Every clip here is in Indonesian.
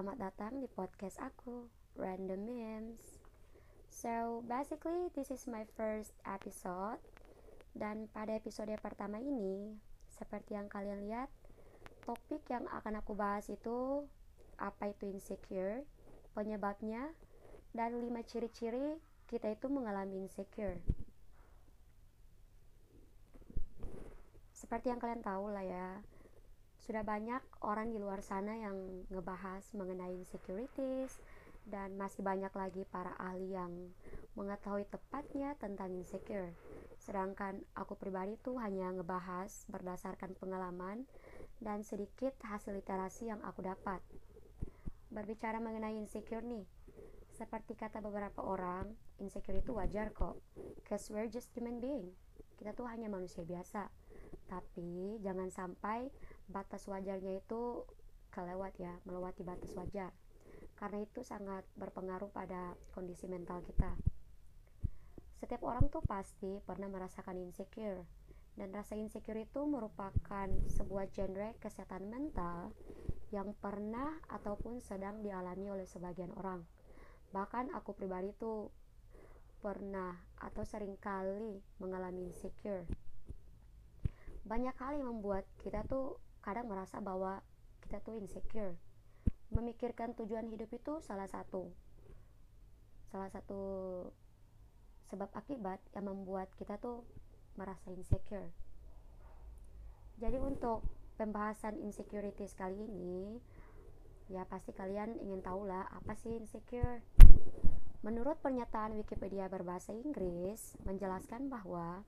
selamat datang di podcast aku, Random Memes. So, basically this is my first episode dan pada episode pertama ini, seperti yang kalian lihat, topik yang akan aku bahas itu apa itu insecure, penyebabnya, dan lima ciri-ciri kita itu mengalami insecure. Seperti yang kalian tahu lah ya, sudah banyak orang di luar sana yang ngebahas mengenai insecurities dan masih banyak lagi para ahli yang mengetahui tepatnya tentang insecure. Sedangkan aku pribadi tuh hanya ngebahas berdasarkan pengalaman dan sedikit hasil literasi yang aku dapat. Berbicara mengenai insecure nih, seperti kata beberapa orang, insecure itu wajar kok. Cause we're just human being. Kita tuh hanya manusia biasa. Tapi jangan sampai batas wajarnya itu kelewat ya, melewati batas wajar. Karena itu sangat berpengaruh pada kondisi mental kita. Setiap orang tuh pasti pernah merasakan insecure. Dan rasa insecure itu merupakan sebuah genre kesehatan mental yang pernah ataupun sedang dialami oleh sebagian orang. Bahkan aku pribadi tuh pernah atau sering kali mengalami insecure. Banyak kali membuat kita tuh kadang merasa bahwa kita tuh insecure. Memikirkan tujuan hidup itu salah satu. Salah satu sebab akibat yang membuat kita tuh merasa insecure. Jadi untuk pembahasan insecurity kali ini ya pasti kalian ingin tahu lah apa sih insecure. Menurut pernyataan Wikipedia berbahasa Inggris, menjelaskan bahwa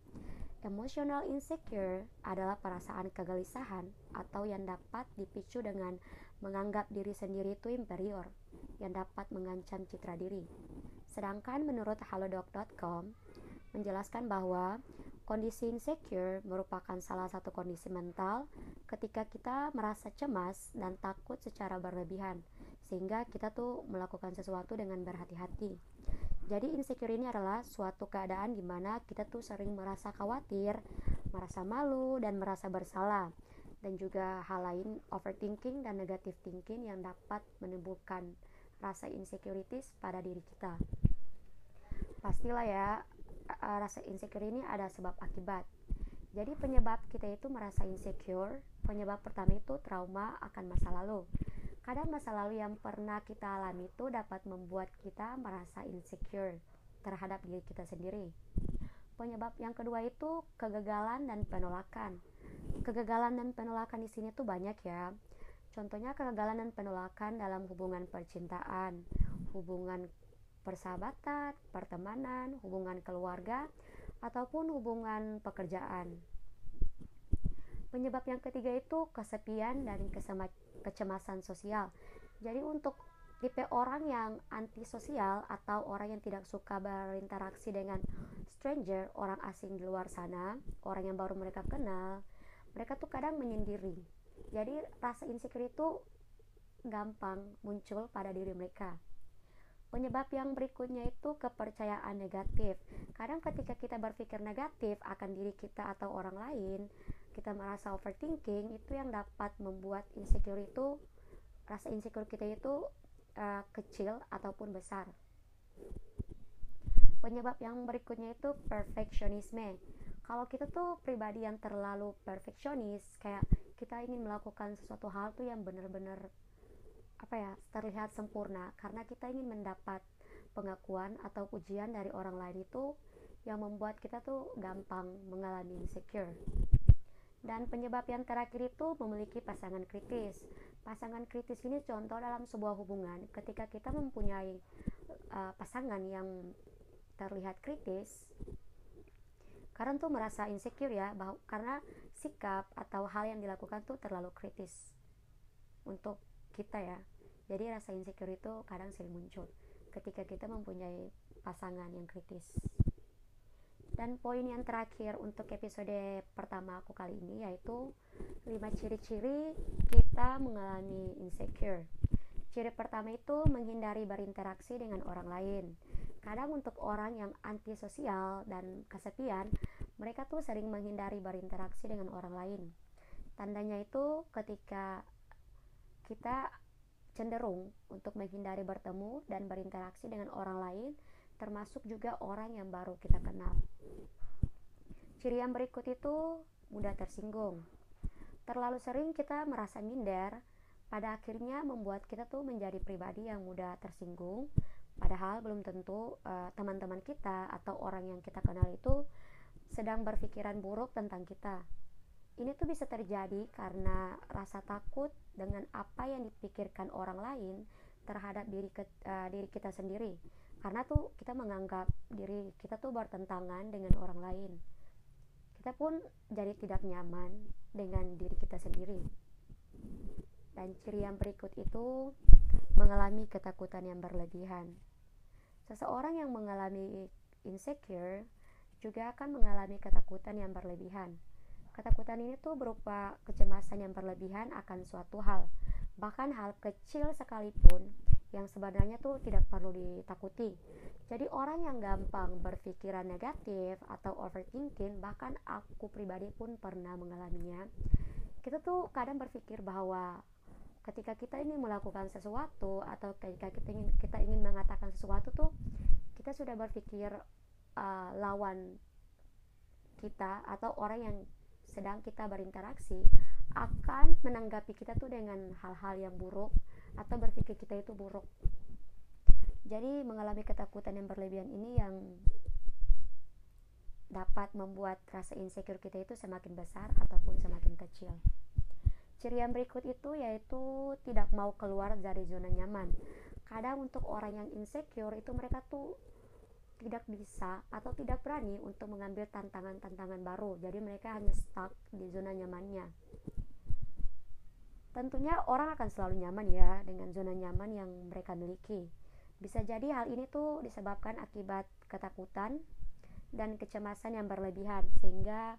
Emotional insecure adalah perasaan kegelisahan atau yang dapat dipicu dengan menganggap diri sendiri itu inferior, yang dapat mengancam citra diri. Sedangkan menurut halodoc.com menjelaskan bahwa kondisi insecure merupakan salah satu kondisi mental ketika kita merasa cemas dan takut secara berlebihan, sehingga kita tuh melakukan sesuatu dengan berhati-hati. Jadi insecure ini adalah suatu keadaan di mana kita tuh sering merasa khawatir, merasa malu, dan merasa bersalah. Dan juga hal lain overthinking dan negative thinking yang dapat menimbulkan rasa insecurities pada diri kita. Pastilah ya, rasa insecure ini ada sebab akibat. Jadi penyebab kita itu merasa insecure, penyebab pertama itu trauma akan masa lalu Kadang masa lalu yang pernah kita alami itu dapat membuat kita merasa insecure terhadap diri kita sendiri. Penyebab yang kedua itu kegagalan dan penolakan. Kegagalan dan penolakan di sini tuh banyak ya. Contohnya kegagalan dan penolakan dalam hubungan percintaan, hubungan persahabatan, pertemanan, hubungan keluarga, ataupun hubungan pekerjaan. Penyebab yang ketiga itu kesepian dan kecemasan sosial. Jadi untuk tipe orang yang antisosial atau orang yang tidak suka berinteraksi dengan stranger, orang asing di luar sana, orang yang baru mereka kenal, mereka tuh kadang menyendiri. Jadi rasa insecure itu gampang muncul pada diri mereka. Penyebab yang berikutnya itu kepercayaan negatif. Kadang ketika kita berpikir negatif akan diri kita atau orang lain, kita merasa overthinking itu yang dapat membuat insecure itu rasa insecure kita itu uh, kecil ataupun besar. Penyebab yang berikutnya itu perfeksionisme. Kalau kita tuh pribadi yang terlalu perfeksionis kayak kita ingin melakukan sesuatu hal tuh yang benar-benar apa ya terlihat sempurna karena kita ingin mendapat pengakuan atau pujian dari orang lain itu yang membuat kita tuh gampang mengalami insecure dan penyebab yang terakhir itu memiliki pasangan kritis. Pasangan kritis ini contoh dalam sebuah hubungan ketika kita mempunyai uh, pasangan yang terlihat kritis. Karena tuh merasa insecure ya, bahwa, karena sikap atau hal yang dilakukan tuh terlalu kritis untuk kita ya. Jadi rasa insecure itu kadang sering muncul ketika kita mempunyai pasangan yang kritis. Dan poin yang terakhir untuk episode pertama aku kali ini yaitu 5 ciri-ciri kita mengalami insecure. Ciri pertama itu menghindari berinteraksi dengan orang lain. Kadang untuk orang yang antisosial dan kesepian, mereka tuh sering menghindari berinteraksi dengan orang lain. Tandanya itu ketika kita cenderung untuk menghindari bertemu dan berinteraksi dengan orang lain, termasuk juga orang yang baru kita kenal. Ciri yang berikut itu mudah tersinggung. Terlalu sering kita merasa minder, pada akhirnya membuat kita tuh menjadi pribadi yang mudah tersinggung, padahal belum tentu uh, teman-teman kita atau orang yang kita kenal itu sedang berpikiran buruk tentang kita. Ini tuh bisa terjadi karena rasa takut dengan apa yang dipikirkan orang lain terhadap diri ke, uh, diri kita sendiri. Karena tuh kita menganggap diri kita tuh bertentangan dengan orang lain. Kita pun jadi tidak nyaman dengan diri kita sendiri. Dan ciri yang berikut itu mengalami ketakutan yang berlebihan. Seseorang yang mengalami insecure juga akan mengalami ketakutan yang berlebihan. Ketakutan ini tuh berupa kecemasan yang berlebihan akan suatu hal, bahkan hal kecil sekalipun yang sebenarnya tuh tidak perlu ditakuti. Jadi orang yang gampang berpikiran negatif atau overthinking, bahkan aku pribadi pun pernah mengalaminya. Kita tuh kadang berpikir bahwa ketika kita ingin melakukan sesuatu atau ketika kita ingin kita ingin mengatakan sesuatu tuh kita sudah berpikir uh, lawan kita atau orang yang sedang kita berinteraksi akan menanggapi kita tuh dengan hal-hal yang buruk atau berpikir kita itu buruk. Jadi mengalami ketakutan yang berlebihan ini yang dapat membuat rasa insecure kita itu semakin besar ataupun semakin kecil. Ciri yang berikut itu yaitu tidak mau keluar dari zona nyaman. Kadang untuk orang yang insecure itu mereka tuh tidak bisa atau tidak berani untuk mengambil tantangan-tantangan baru. Jadi mereka hanya stuck di zona nyamannya. Tentunya orang akan selalu nyaman ya dengan zona nyaman yang mereka miliki. Bisa jadi hal ini tuh disebabkan akibat ketakutan dan kecemasan yang berlebihan sehingga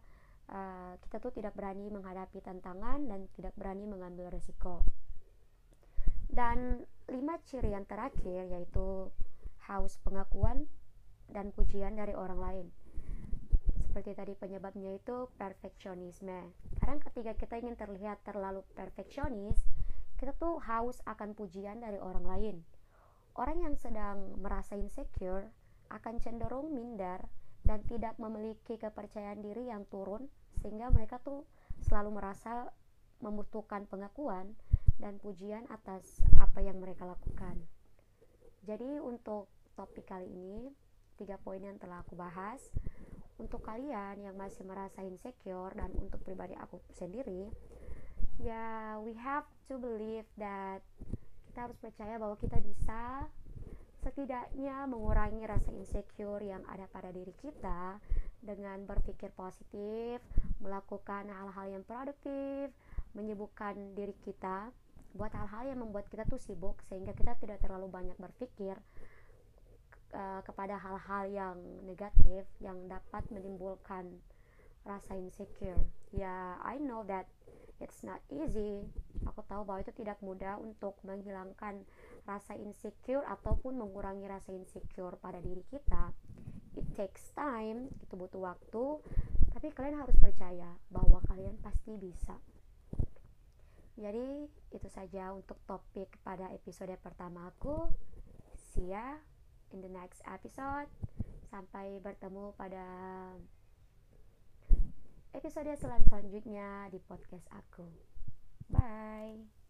uh, kita tuh tidak berani menghadapi tantangan dan tidak berani mengambil resiko. Dan lima ciri yang terakhir yaitu haus pengakuan, dan pujian dari orang lain. Seperti tadi penyebabnya itu perfeksionisme. Kadang ketika kita ingin terlihat terlalu perfeksionis, kita tuh haus akan pujian dari orang lain. Orang yang sedang merasa insecure akan cenderung minder dan tidak memiliki kepercayaan diri yang turun sehingga mereka tuh selalu merasa membutuhkan pengakuan dan pujian atas apa yang mereka lakukan. Jadi untuk topik kali ini tiga poin yang telah aku bahas untuk kalian yang masih merasa insecure dan untuk pribadi aku sendiri ya we have to believe that kita harus percaya bahwa kita bisa setidaknya mengurangi rasa insecure yang ada pada diri kita dengan berpikir positif, melakukan hal-hal yang produktif, menyibukkan diri kita buat hal-hal yang membuat kita tuh sibuk sehingga kita tidak terlalu banyak berpikir uh, kepada hal-hal yang negatif yang dapat menimbulkan rasa insecure. Ya, I know that it's not easy. Aku tahu bahwa itu tidak mudah untuk menghilangkan rasa insecure ataupun mengurangi rasa insecure pada diri kita. It takes time, itu butuh waktu, tapi kalian harus percaya bahwa kalian pasti bisa. Jadi, itu saja untuk topik pada episode pertama aku. See ya in the next episode. Sampai bertemu pada episode selanjutnya di podcast aku. Bye.